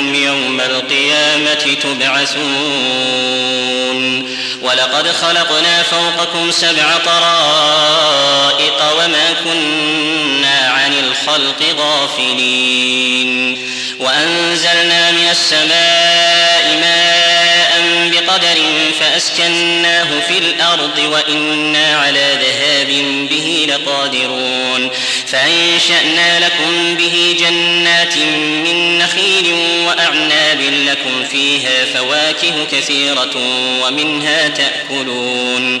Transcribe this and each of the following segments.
إنكم يوم القيامة تبعثون. ولقد خلقنا فوقكم سبع طرائق وما كنا عن الخلق غافلين. وأنزلنا من السماء ماء بقدر فأسكناه في الأرض وإنا على ذهاب به لقادرون. فأنشأنا لكم به جنات من نخيل وأعناب لكم فيها فواكه كثيرة ومنها تأكلون.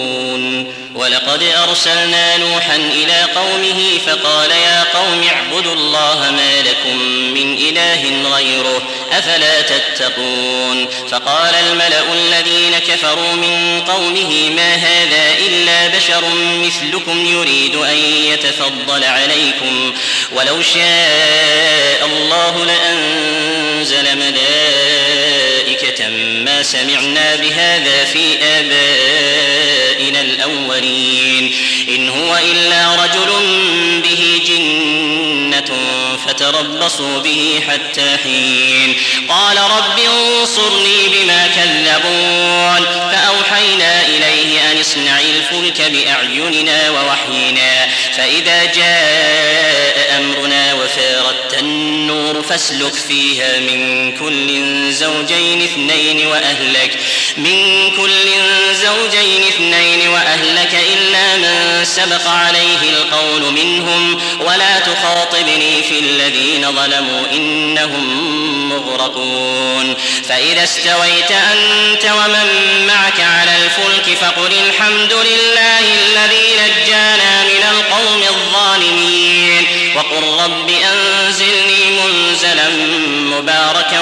ولقد أرسلنا نوحا إلى قومه فقال يا قوم اعبدوا الله ما لكم من إله غيره أفلا تتقون؟ فقال الملأ الذين كفروا من قومه ما هذا إلا بشر مثلكم يريد أن يتفضل عليكم ولو شاء الله لأنزل ملائكة ما سمعنا بهذا في آبائنا. الأولين. إن هو إلا رجل به جنة فتربصوا به حتى حين. قال رب انصرني بما كذبون. فأوحينا إليه أن اصنع الفلك بأعيننا ووحينا. فإذا جاء أمرنا وفارت النور فاسلك فيها من كل زوجين اثنين وأهلك. من كل زوجين اثنين وأهلك إلا من سبق عليه القول منهم ولا تخاطبني في الذين ظلموا إنهم مغرقون. فإذا استويت أنت ومن معك على الفلك فقل الحمد لله الذي نجانا من القوم الظالمين. وقل رب أنزلني منزلا مباركا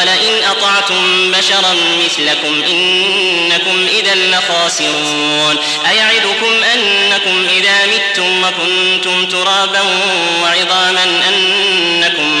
ولئن أطعتم بشرا مثلكم إنكم إذا لخاسرون. أيعدكم أنكم إذا مت متم وكنتم ترابا وعظاما أنكم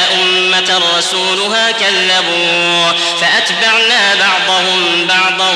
أمة رسولها كذبوا فأتبعنا بعضهم بعضا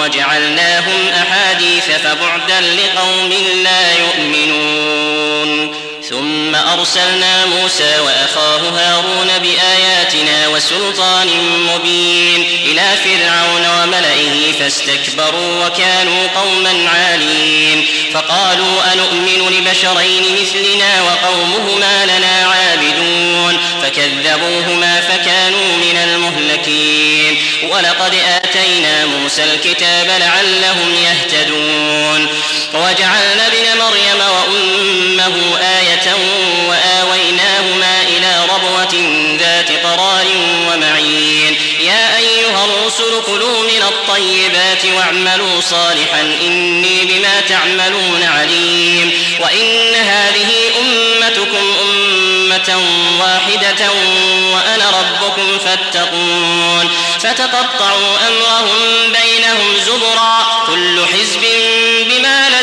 وجعلناهم أحاديث فبعدا لقوم لا يؤمنون. ثم أرسلنا موسى وأخاه هارون بآياتنا وسلطان مبين إلى فرعون وملئه فاستكبروا وكانوا قوما عالين فقالوا أنؤمن لبشرين مثلنا وقومهما لنا عابدون فكذبوهما فكانوا من المهلكين ولقد آتينا موسى الكتاب لعلهم يهتدون وجعلنا ابن مريم وأمه آية وآويناهما إلى ربوة ذات قرار ومعين. يا أيها الرسل كلوا من الطيبات واعملوا صالحا إني بما تعملون عليم. وإن هذه أمتكم أمة واحدة وأنا ربكم فاتقون. فتقطعوا أمرهم بينهم زبرا. كل حزب بما لديهم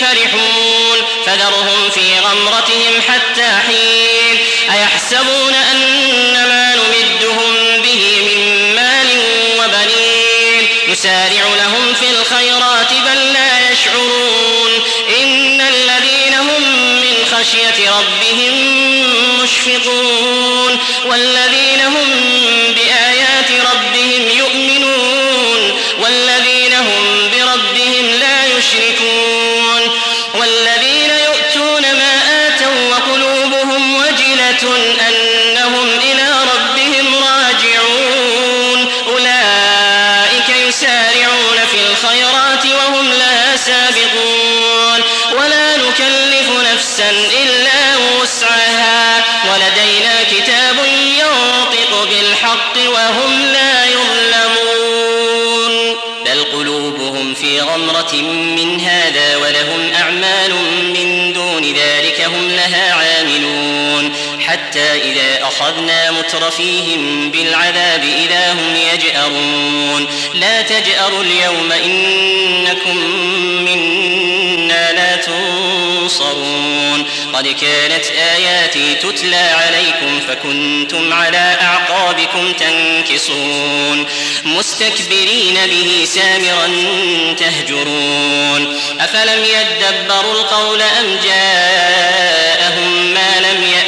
فرحون. فذرهم في غمرتهم حتى حين. أيحسبون أن ما نمدهم به من مال وبنين. نسارع لهم في الخيرات بل لا يشعرون. إن الذين هم من خشية ربهم مشفقون. والذين هم بآيات ربهم والذين ذلك هم لها عاملون حتى إذا أخذنا مترفيهم بالعذاب إذا هم يجأرون. لا تجأروا اليوم إنكم منا لا تنصرون. قد كانت آياتي تتلى عليكم فكنتم على أعقابكم تنكصون. مستكبرين به سامرا تهجرون. أفلم يدبروا القول أم جاءهم ما لم يأت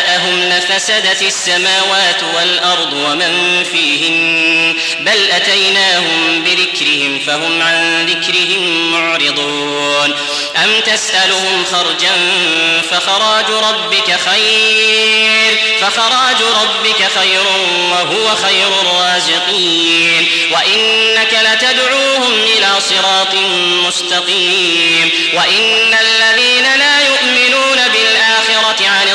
لفسدت السماوات والأرض ومن فيهن بل أتيناهم بذكرهم فهم عن ذكرهم معرضون أم تسألهم خرجا فخراج ربك خير فخراج ربك خير وهو خير الرازقين وإنك لتدعوهم إلى صراط مستقيم وإن الذين لا يؤمنون عن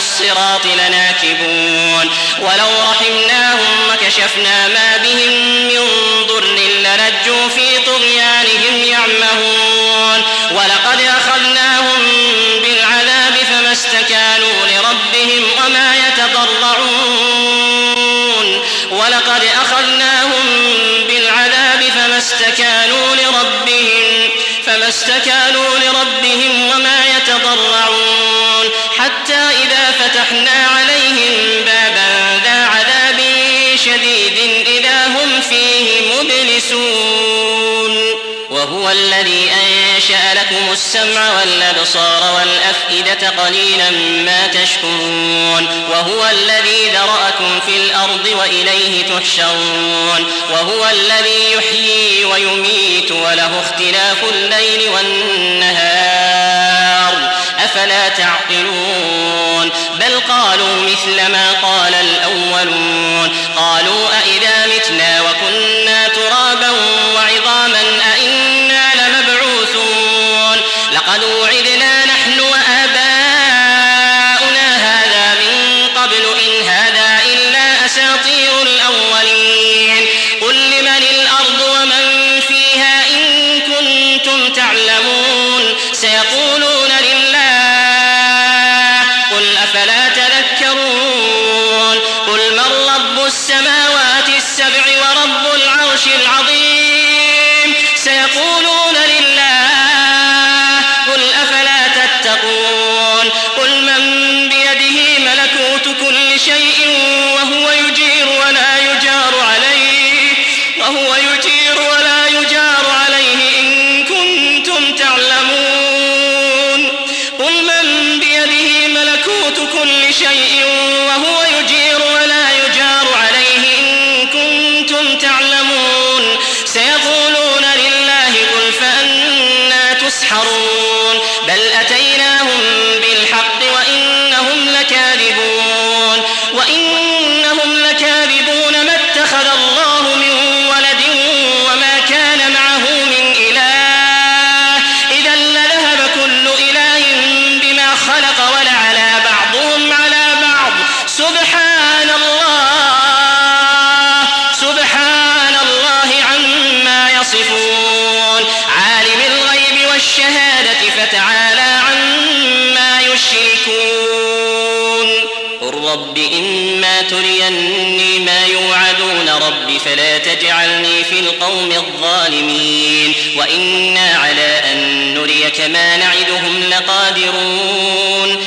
الصراط لناكبون. ولو رحمناهم وكشفنا ما بهم من ضر للجوا في طغيانهم يعمهون. ولقد أخذناهم السمع والأبصار والأفئدة قليلا ما تشكرون وهو الذي ذرأكم في الأرض وإليه تحشرون وهو الذي يحيي ويميت وله اختلاف الليل والنهار أفلا تعقلون بل قالوا مثل ما قال الأولون قالوا أئذا متنا فلا تجعلني في القوم الظالمين وإنا على أن نريك ما نعدهم لقادرون.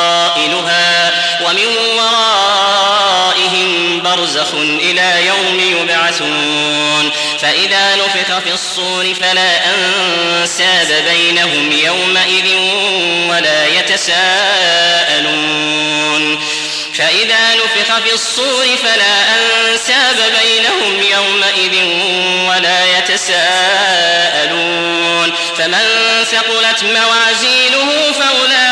قائلها ومن ورائهم برزخ إلى يوم يبعثون فإذا نفخ في الصور فلا أنساب بينهم يومئذ ولا يتساءلون فإذا نفخ في الصور فلا أنساب بينهم يومئذ ولا يتساءلون فمن ثقلت موازينه فأولئك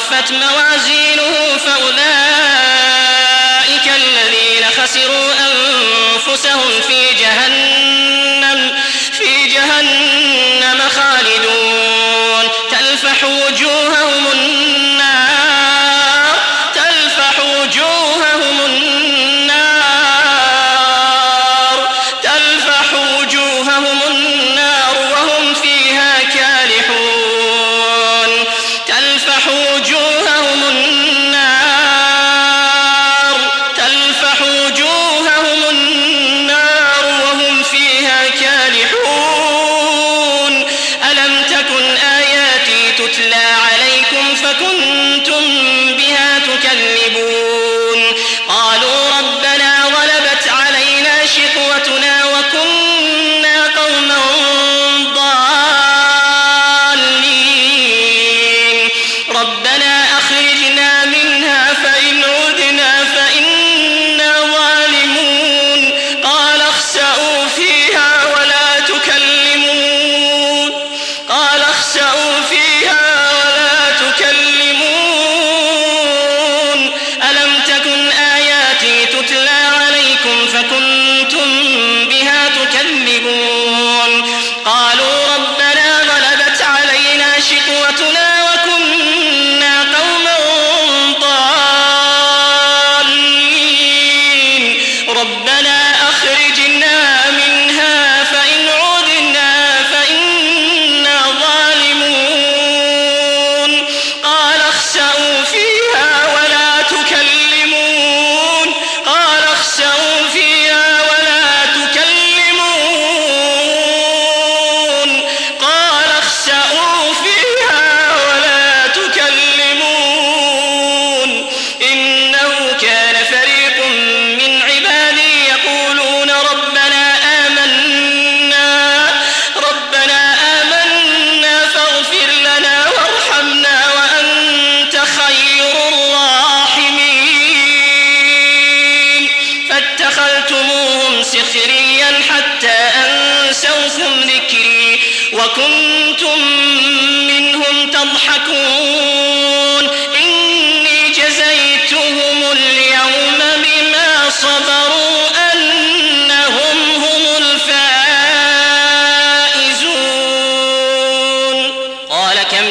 خفت موازينه فأولئك الذين خسروا